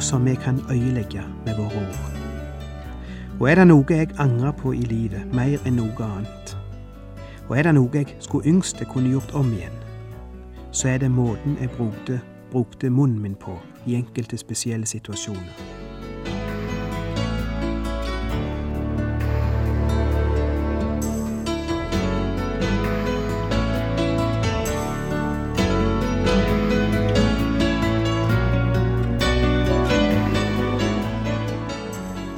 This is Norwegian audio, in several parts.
som vi kan øyelegge med våre ord. Og er det noe jeg angrer på i livet mer enn noe annet, og er det noe jeg skulle yngst jeg kunne gjort om igjen, så er det måten jeg brukte, brukte munnen min på i enkelte spesielle situasjoner.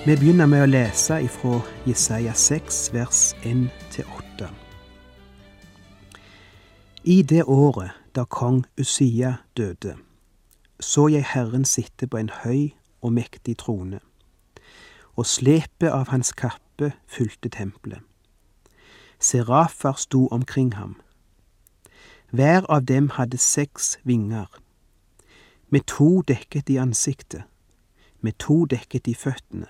Vi begynner med å lese ifra Jesaja 6, vers 1-8. I det året da kong Usia døde, så jeg Herren sitte på en høy og mektig trone, og slepet av hans kappe fylte tempelet. Serafer sto omkring ham. Hver av dem hadde seks vinger. Med to dekket de ansiktet, med to dekket de føttene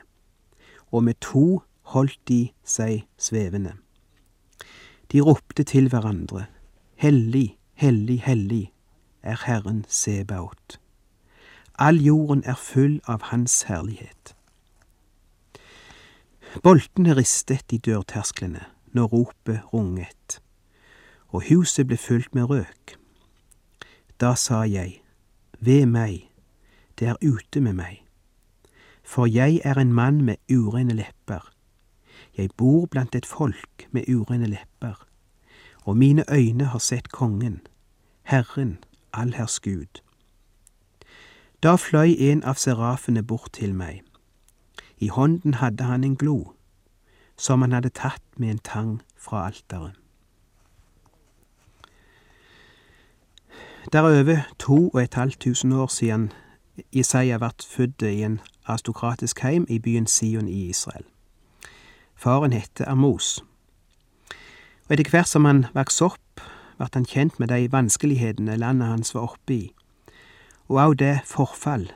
og med to holdt de seg svevende. De ropte til hverandre, Hellig, hellig, hellig er Herren Sebaot. All jorden er full av Hans herlighet. Boltene ristet i dørtersklene når ropet runget, og huset ble fylt med røk. Da sa jeg, Ved meg, det er ute med meg for jeg er en mann med urene lepper. Jeg bor blant et folk med urene lepper, og mine øyne har sett Kongen, Herren, allherrs Gud. Da fløy en av serafene bort til meg. I hånden hadde han en glo, som han hadde tatt med en tang fra alteret. Det er over to og et halvt tusen år siden Jesaja ble født i en aristokratisk heim i byen Sion i Israel. Faren het Amos. Og etter hvert som han vokste opp, ble han kjent med de vanskelighetene landet hans var oppe i, og også det forfall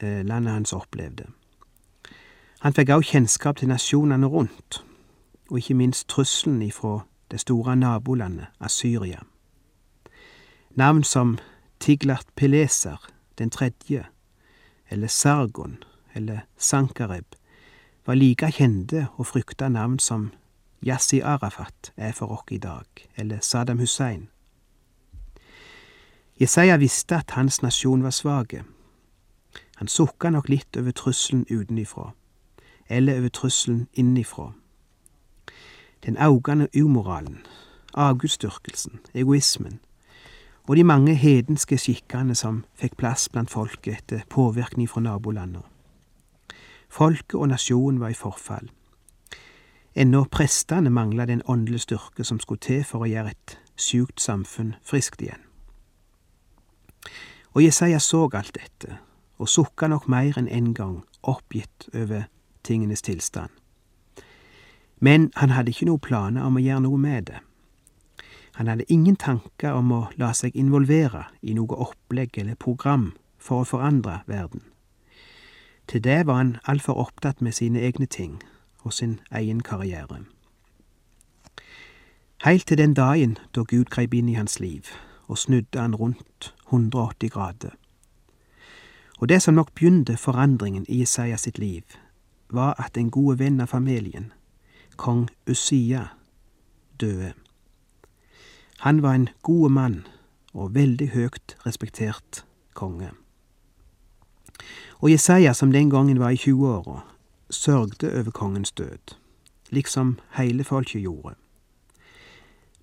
eh, landet hans opplevde. Han fikk også kjennskap til nasjonene rundt, og ikke minst trusselen ifra det store nabolandet Asyria. Navn som Tiglat Peleser den tredje, eller Sargon, eller Sankareb, var like kjente og frykta navn som Yassi Arafat er for oss i dag, eller Saddam Hussein. Jesaja visste at hans nasjon var svak. Han sukka nok litt over trusselen utenifra, eller over trusselen innifra. Den augende umoralen, avgudsdyrkelsen, egoismen, og de mange hedenske skikkene som fikk plass blant folket etter påvirkning fra nabolandene. Folket og nasjonen var i forfall. Ennå prestene mangla den åndelige styrke som skulle til for å gjøre et sjukt samfunn friskt igjen. Og Jesaja så alt dette, og sukka nok mer enn en gang, oppgitt over tingenes tilstand. Men han hadde ikke noen planer om å gjøre noe med det. Han hadde ingen tanker om å la seg involvere i noe opplegg eller program for å forandre verden. Til det var han altfor opptatt med sine egne ting og sin egen karriere. Heilt til den dagen da Gud greip inn i hans liv og snudde han rundt 180 grader. Og det som nok begynte forandringen i Isaiah sitt liv, var at en god venn av familien, kong Usia, døde. Han var en god mann og veldig høgt respektert konge. Og Jesaja, som den gangen var i 20-åra, sørgde over kongens død, liksom hele folket gjorde.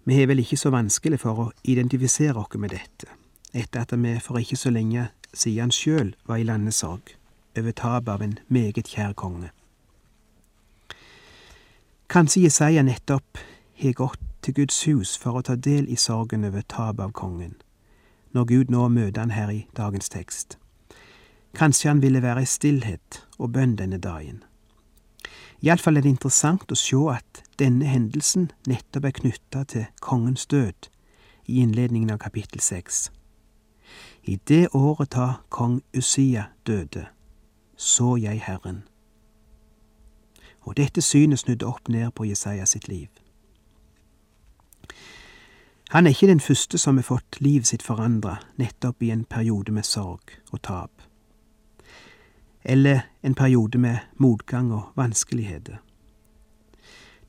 Vi har vel ikke så vanskelig for å identifisere oss med dette, etter at vi for ikke så lenge siden sjøl var i landesorg over tapet av en meget kjær konge. Kanskje Jesaja nettopp har gått til Guds hus for å ta del i sorgen over tapet av kongen, når Gud nå møter han her i dagens tekst. Kanskje han ville være i stillhet og bønn denne dagen. Iallfall er det interessant å se at denne hendelsen nettopp er knytta til kongens død i innledningen av kapittel seks. I det året da kong Usia døde, så jeg Herren. Og dette synet snudde opp ned på Jesaja sitt liv. Han er ikke den første som har fått livet sitt forandra nettopp i en periode med sorg og tap, eller en periode med motgang og vanskeligheter.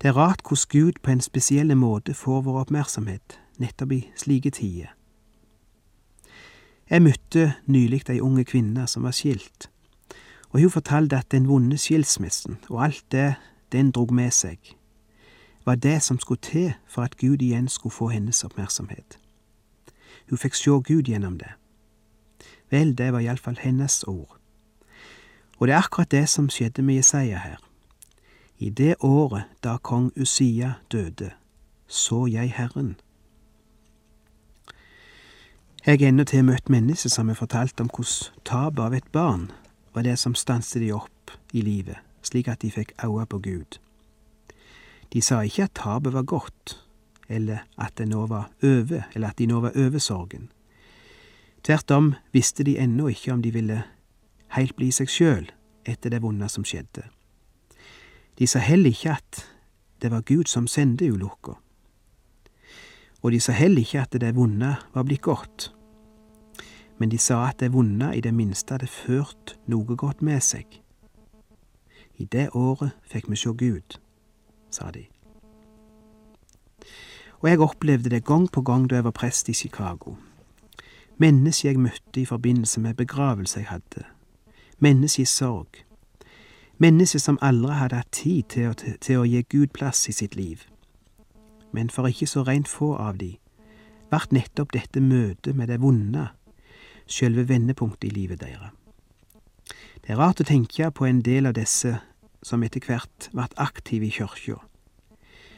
Det er rart hvordan Gud på en spesiell måte får vår oppmerksomhet nettopp i slike tider. Jeg møtte nylig ei unge kvinne som var skilt, og hun fortalte at den vonde skilsmissen og alt det den drog med seg, var det som skulle til for at Gud igjen skulle få hennes oppmerksomhet. Hun fikk sjå Gud gjennom det. Vel, det var iallfall hennes ord. Og det er akkurat det som skjedde med Jesaja her. I det året da kong Usia døde, så jeg Herren. Jeg har endatil møtt mennesker som har fortalt om hvordan tapet av et barn var det som stanset de opp i livet, slik at de fikk øye på Gud. De sa ikke at tapet var godt, eller at det nå var over, eller at de nå var over sorgen. Tvert om visste de ennå ikke om de ville heilt bli seg sjøl etter det vonde som skjedde. De sa heller ikke at det var Gud som sendte ulukka. Og de sa heller ikke at det vonde var blitt godt. Men de sa at det vonde i det minste hadde ført noe godt med seg. I det året fikk vi sjå Gud sa de. Og jeg opplevde det gang på gang da jeg var prest i Chicago. Mennesker jeg møtte i forbindelse med begravelse jeg hadde. Mennesker i sorg. Mennesket som aldri hadde hatt tid til å, til å gi Gud plass i sitt liv. Men for ikke så rent få av de, vart nettopp dette møtet med det vonde sjølve vendepunktet i livet deres. Det er rart å tenke på en del av disse som etter hvert vart aktive i kyrkja.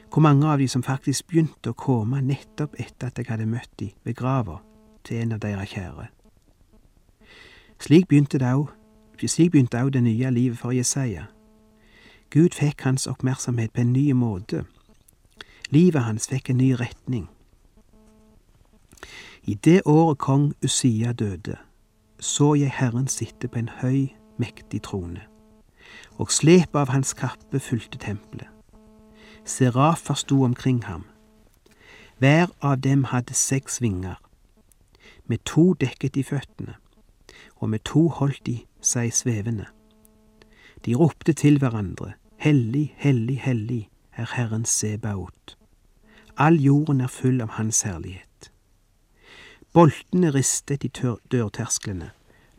Hvor mange av de som faktisk begynte å komme nettopp etter at jeg hadde møtt de ved grava til en av deres kjære. Slik begynte det òg slik begynte òg det nye livet for Jesaja. Gud fikk hans oppmerksomhet på en ny måte. Livet hans fikk en ny retning. I det året kong Usia døde, så jeg Herren sitte på en høy, mektig trone og slepet av hans kappe fulgte tempelet. Serafer sto omkring ham. Hver av dem hadde seks vinger. Med to dekket de føttene, og med to holdt de seg svevende. De ropte til hverandre, Hellig, hellig, hellig er Herren Sebaot. All jorden er full av Hans herlighet. Boltene ristet i dørtersklene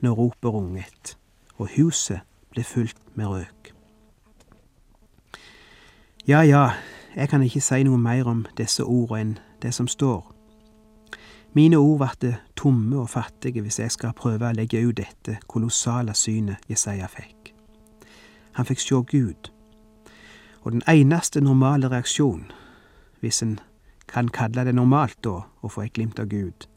når ropet runget, og huset ble fylt med røk. Ja, ja, jeg kan ikke si noe mer om disse ordene enn det som står. Mine ord blir tomme og fattige hvis jeg skal prøve å legge ut dette kolossale synet Jesaja fikk. Han fikk sjå Gud, og den eneste normale reaksjon, hvis en kan kalle det normalt da, å få et glimt av Gud,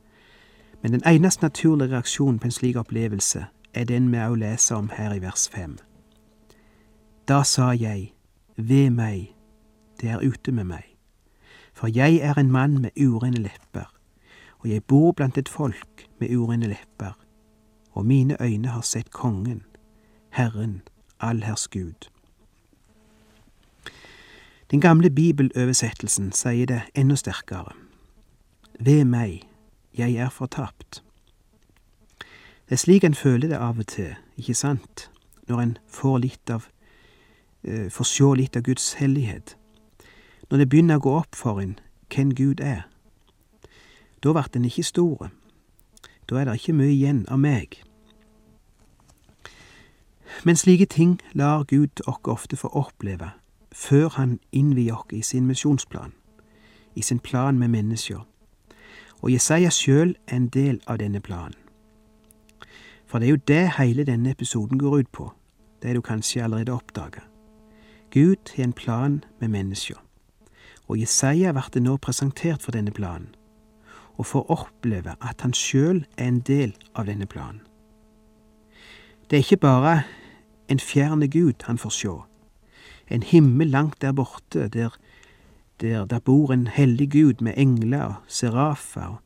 men den eneste naturlige reaksjonen på en slik opplevelse er den vi òg leser om her i vers fem. Da sa jeg, ved meg, det er ute med meg, for jeg er en mann med urene lepper, og jeg bor blant et folk med urene lepper, og mine øyne har sett Kongen, Herren, allherrs Gud. Den gamle bibeloversettelsen sier det enda sterkere. Ved meg, jeg er fortapt. Det er slik en føler det av og til, ikke sant, når en får litt av uh, får sjå litt av Guds hellighet. Når det begynner å gå opp for en hvem Gud er. Da vart en ikke store. Da er det ikke mye igjen av meg. Men slike ting lar Gud oss ofte få oppleve før Han innvier oss i sin misjonsplan, i sin plan med mennesker. Og Jesaja sjøl er en del av denne planen. For det er jo det hele denne episoden går ut på, det er du kanskje allerede oppdaga. Gud har en plan med mennesker, og Jesaja blir nå presentert for denne planen. Og får oppleve at han sjøl er en del av denne planen. Det er ikke bare en fjerne Gud han får sjå, en himmel langt der borte, der, der, der bor en hellig Gud med engler og serafer,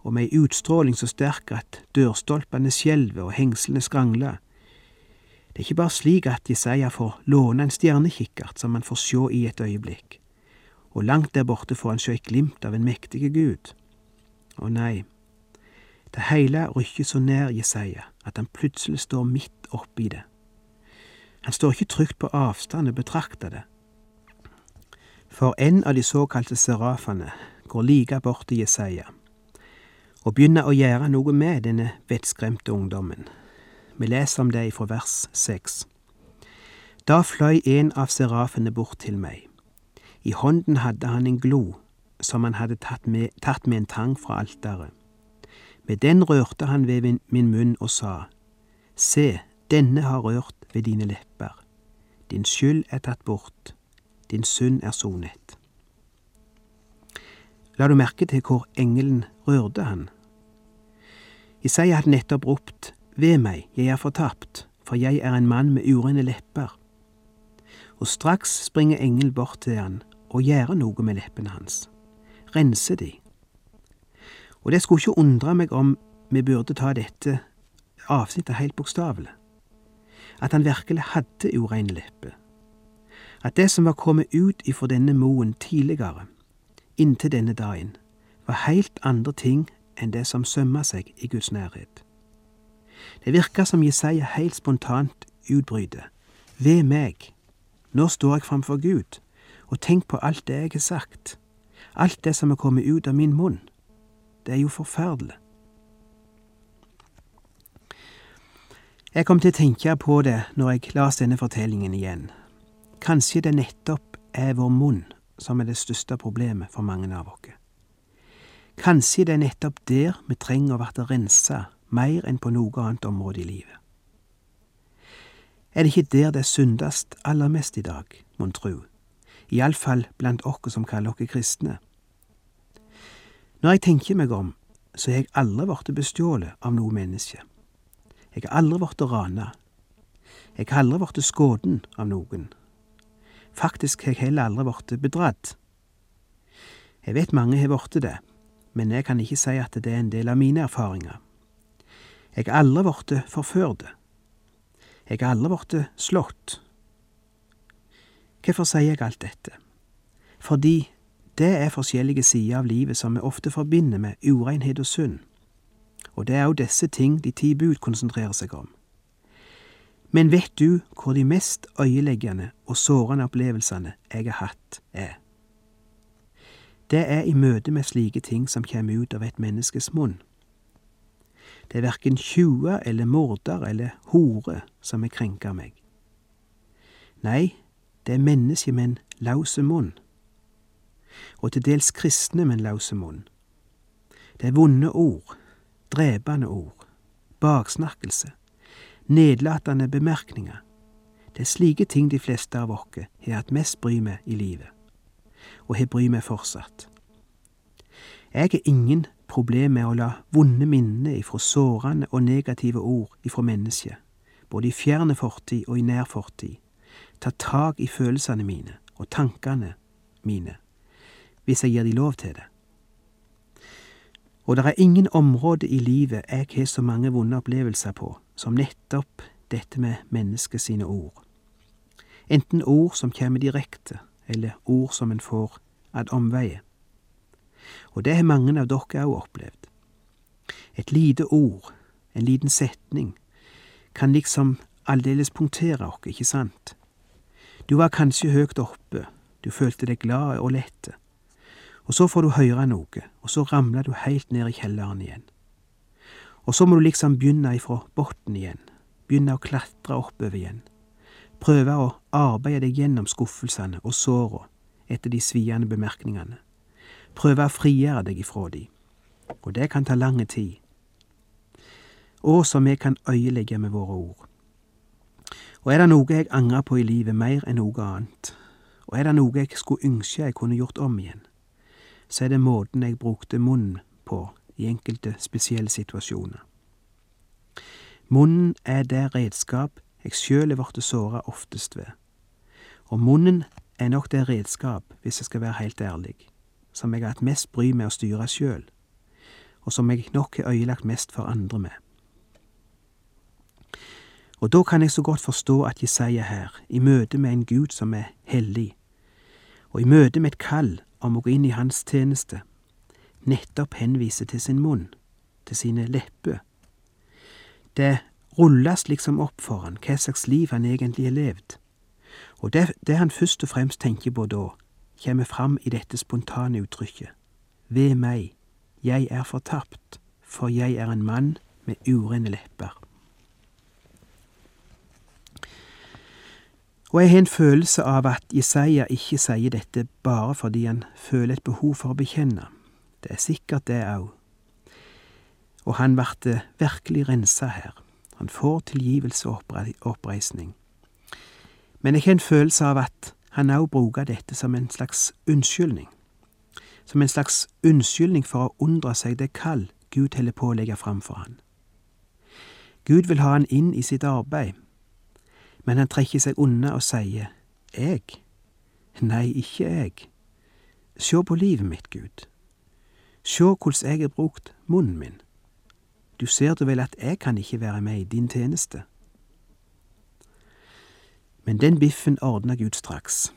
og med ei utstråling så sterk at dørstolpene skjelver og hengslene skrangler. Det er ikke bare slik at Jesaja får låne en stjernekikkert som han får sjå i et øyeblikk, og langt der borte får han sjå et glimt av en mektige Gud. Å nei, det hele rykker så nær Jesaja at han plutselig står midt oppi det. Han står ikke trygt på avstand og betrakter det. For en av de såkalte serafene går like bort til Jesaja og begynner å gjøre noe med denne vettskremte ungdommen. Vi leser om det fra vers seks. Da fløy en av serafene bort til meg. I hånden hadde han en glo som han hadde tatt med, tatt med en tang fra alteret. Med den rørte han ved min, munn og sa, Se, denne har rørt ved dine lepper. Din skyld er tatt bort, din synd er sonet. La du merke til hvor engelen rørte han? Isaiah hadde nettopp ropt, Ved meg, jeg er fortapt, for jeg er en mann med urene lepper. Og straks springer engelen bort til han og gjør noe med leppene hans, renser de. Og det skulle ikke undre meg om vi burde ta dette avsnittet helt bokstavelig. At han virkelig hadde urein leppe. At det som var kommet ut ifra denne moen tidligere, inntil denne dagen, var helt andre ting enn det som sømma seg i Guds nærhet. Det virka som Jesaja helt spontant utbryter. Ved meg, nå står jeg framfor Gud, og tenk på alt det jeg har sagt, alt det som er kommet ut av min munn. Det er jo forferdelig. Jeg kom til å tenke på det når jeg las denne fortellingen igjen. Kanskje det nettopp er vår munn som er det største problemet for mange av oss. Kanskje det er nettopp der vi trenger å bli rensa mer enn på noe annet område i livet. Er det ikke der det syndast aller mest i dag, mon tru, iallfall blant oss som kaller oss kristne? Når jeg tenker meg om, så har jeg aldri blitt bestjålet av noe menneske. Jeg har aldri blitt rana. Jeg har aldri blitt skutt av noen. Faktisk har jeg heller aldri blitt bedratt. Jeg vet mange har blitt det, men jeg kan ikke si at det er en del av mine erfaringer. Jeg har aldri blitt forført. Jeg har aldri blitt slått. Hvorfor sier jeg alt dette? Fordi det er forskjellige sider av livet som vi ofte forbinder med urenhet og synd, og det er jo disse ting de ti bud konsentrerer seg om. Men vet du hvor de mest øyeleggende og sårende opplevelsene jeg har hatt, er? Det er i møte med slike ting som kommer ut av et menneskes munn. Det er verken tjuver eller morder eller hore som har krenka meg. Nei, det er mennesker med en lause munn, og til dels kristne med en lause munn. Det er vonde ord, drepende ord, baksnakkelse, nedlatende bemerkninger. Det er slike ting de fleste av oss har hatt mest bry med i livet og har bry meg fortsatt. Jeg har ingen problem med å la vonde minner ifra sårende og negative ord ifra mennesket, både i fjerne fortid og i nær fortid, ta tak i følelsene mine og tankene mine, hvis jeg gir de lov til det. Og det er ingen område i livet jeg har så mange vonde opplevelser på som nettopp dette med mennesket sine ord. Enten ord som kommer direkte, eller ord som en får ad omveie. Og det har mange av dere òg opplevd. Et lite ord, en liten setning, kan liksom aldeles punktere oss, ikke sant? Du var kanskje høyt oppe, du følte deg glad og lette, og så får du høre noe, og så ramler du heilt ned i kjelleren igjen. Og så må du liksom begynne ifra bunnen igjen, begynne å klatre oppover igjen, prøve å arbeide deg gjennom skuffelsene og såra etter de sviende bemerkningene, prøve å frigjøre deg ifra de, og det kan ta lang tid, og som vi kan øyelegge med våre ord. Og er det noe jeg angrer på i livet mer enn noe annet, og er det noe jeg skulle ønske jeg kunne gjort om igjen, så er det måten jeg brukte munnen på i enkelte spesielle situasjoner. Munnen er det redskap jeg sjøl er blitt såra oftest ved. Og munnen er nok det redskap, hvis jeg skal være helt ærlig, som jeg har hatt mest bry med å styre sjøl, og som jeg nok har øyelagt mest for andre med. Og da kan jeg så godt forstå at Jesaja her, i møte med en Gud som er hellig, og i møte med et kall om å gå inn i hans tjeneste, nettopp henviser til sin munn, til sine lepper. Det rulles liksom opp for han hva slags liv han egentlig har levd, og det, det han først og fremst tenker på da, kommer fram i dette spontane uttrykket. Ved meg, jeg er fortapt, for jeg er en mann med urene lepper. Og jeg har en følelse av at Jesaja ikke sier dette bare fordi han føler et behov for å bekjenne. Det er sikkert det òg. Og han ble virkelig rensa her. Han får tilgivelse og oppreisning. Men jeg har en følelse av at han òg bruker dette som en slags unnskyldning. Som en slags unnskyldning for å unndra seg det kall Gud holder på å legge fram for han. Gud vil ha han inn i sitt arbeid, men han trekker seg unna og sier, Jeg? Nei, ikke jeg. Se på livet mitt, Gud. Se hvordan jeg har brukt munnen min. Du ser da vel at jeg kan ikke være med i din tjeneste. Men den biffen ordner Gud straks.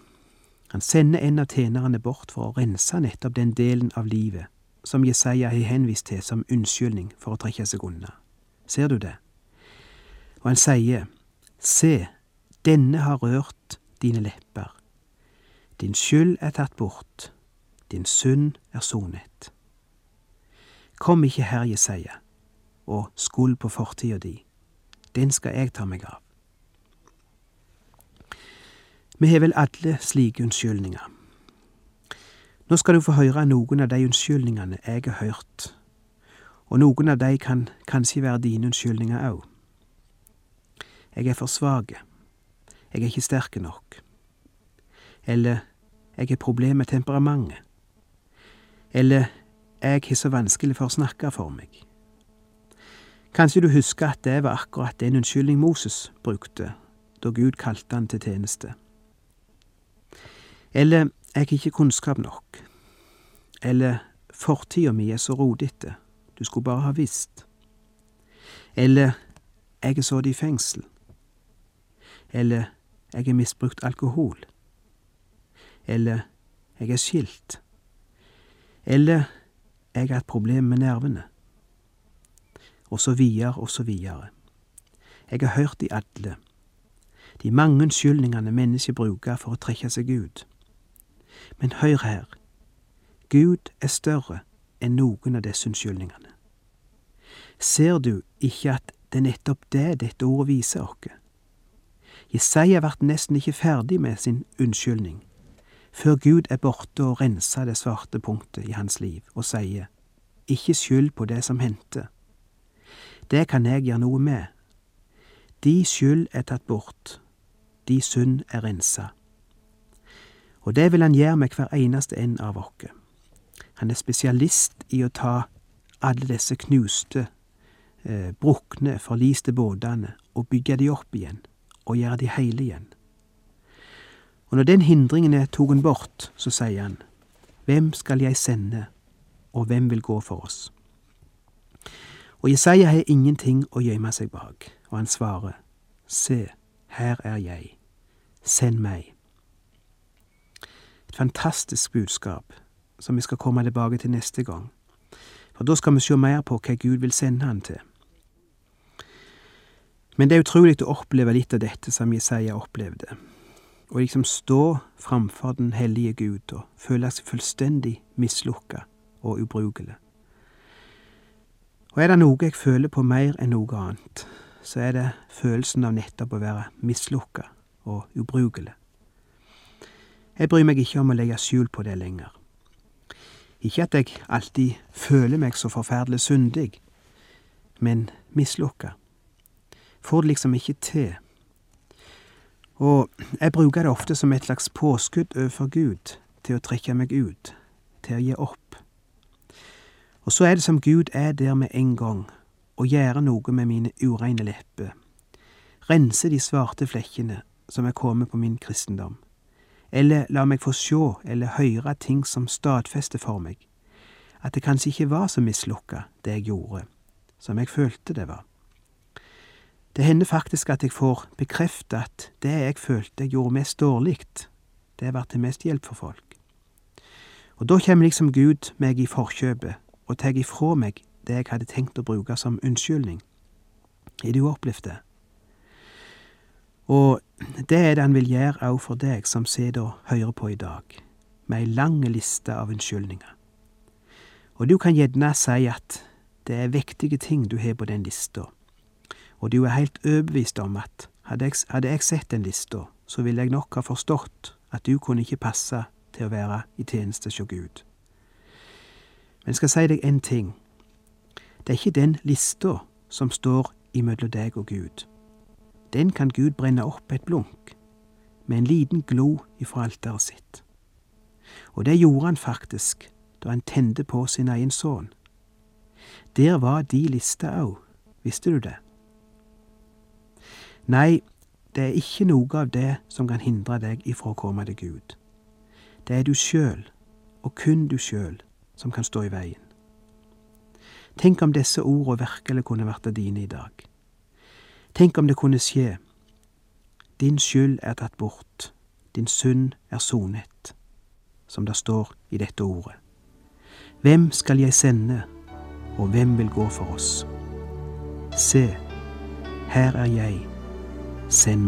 Han sender en av tjenerne bort for å rense nettopp den delen av livet som Jesaja har henvist til som unnskyldning for å trekke seg unna. Ser du det? Og han sier, Se, denne har rørt dine lepper. Din skyld er tatt bort, din synd er sonet. Kom ikke her, Jesaja, og skuld på fortida di. Den skal jeg ta meg av. Vi har vel alle slike unnskyldninger. Nå skal du få høre noen av de unnskyldningene jeg har hørt, og noen av de kan kanskje være dine unnskyldninger òg. Jeg er for svak. Jeg er ikke sterk nok. Eller jeg har problemer med temperamentet. Eller jeg har så vanskelig for å snakke for meg. Kanskje du husker at det var akkurat den unnskyldning Moses brukte da Gud kalte han til tjeneste. Eller jeg har ikke kunnskap nok. Eller fortida mi er så rodete, du skulle bare ha visst. Eller jeg er sittet i fengsel. Eller jeg har misbrukt alkohol. Eller jeg er skilt. Eller jeg har et problem med nervene. Og så videre og så videre. Jeg har hørt de alle, de mange unnskyldningene mennesker bruker for å trekke seg ut. Men hør her, Gud er større enn noen av disse unnskyldningene. Ser du ikke at det er nettopp det dette ordet viser oss? Jesaja ble nesten ikke ferdig med sin unnskyldning før Gud er borte og renser det svarte punktet i hans liv og sier, ikke skyld på det som hendte. Det kan jeg gjøre noe med. De skyld er tatt bort, de synd er rensa. Og det vil han gjøre med hver eneste en av oss. Han er spesialist i å ta alle disse knuste, eh, brukne, forliste båtene og bygge de opp igjen, og gjøre de heile igjen. Og når den hindringen er tatt bort, så sier han, Hvem skal jeg sende, og hvem vil gå for oss? Og Jesaja har ingenting å gjemme seg bak, og han svarer, Se, her er jeg, send meg. Et fantastisk budskap som vi skal komme tilbake til neste gang. For da skal vi se mer på hva Gud vil sende han til. Men det er utrolig å oppleve litt av dette som Jesaja opplevde. Å liksom stå framfor den hellige Gud og føle seg fullstendig mislukka og ubrukelig. Og er det noe jeg føler på mer enn noe annet, så er det følelsen av nettopp å være mislukka og ubrukelig. Jeg bryr meg ikke om å legge skjul på det lenger. Ikke at jeg alltid føler meg så forferdelig syndig, men mislukka. Får det liksom ikke til. Og jeg bruker det ofte som et slags påskudd overfor Gud til å trekke meg ut, til å gi opp. Og så er det som Gud er der med en gang og gjøre noe med mine ureine lepper. Rense de svarte flekkene som er kommet på min kristendom. Eller la meg få sjå eller høre ting som stadfester for meg at det kanskje ikke var så mislukka, det jeg gjorde, som jeg følte det var. Det hender faktisk at jeg får bekreftet at det jeg følte jeg gjorde mest dårlig, det vært til mest hjelp for folk. Og da kommer liksom Gud meg i forkjøpet og tar ifra meg det jeg hadde tenkt å bruke som unnskyldning. Har du opplevd det? Og det er det han vil gjøre òg for deg som sitter og hører på i dag, med ei lang liste av unnskyldninger. Og du kan gjerne si at det er vektige ting du har på den lista, og du er heilt overbevist om at hadde jeg, hadde jeg sett den lista, så ville jeg nok ha forstått at du kunne ikke passe til å være i tjeneste hos Gud. Men jeg skal si deg en ting. Det er ikke den lista som står imellom deg og Gud. Den kan Gud brenne opp et blunk, med en liten glo ifra alteret sitt. Og det gjorde han faktisk da han tente på sin egen sønn. Der var de lista òg, visste du det? Nei, det er ikke noe av det som kan hindre deg ifra å komme til Gud. Det er du sjøl, og kun du sjøl, som kan stå i veien. Tenk om disse ordene virkelig kunne vært dine i dag. Tenk om det kunne skje. Din skyld er tatt bort, din synd er sonet, som det står i dette ordet. Hvem skal jeg sende, og hvem vil gå for oss? Se, her er jeg, send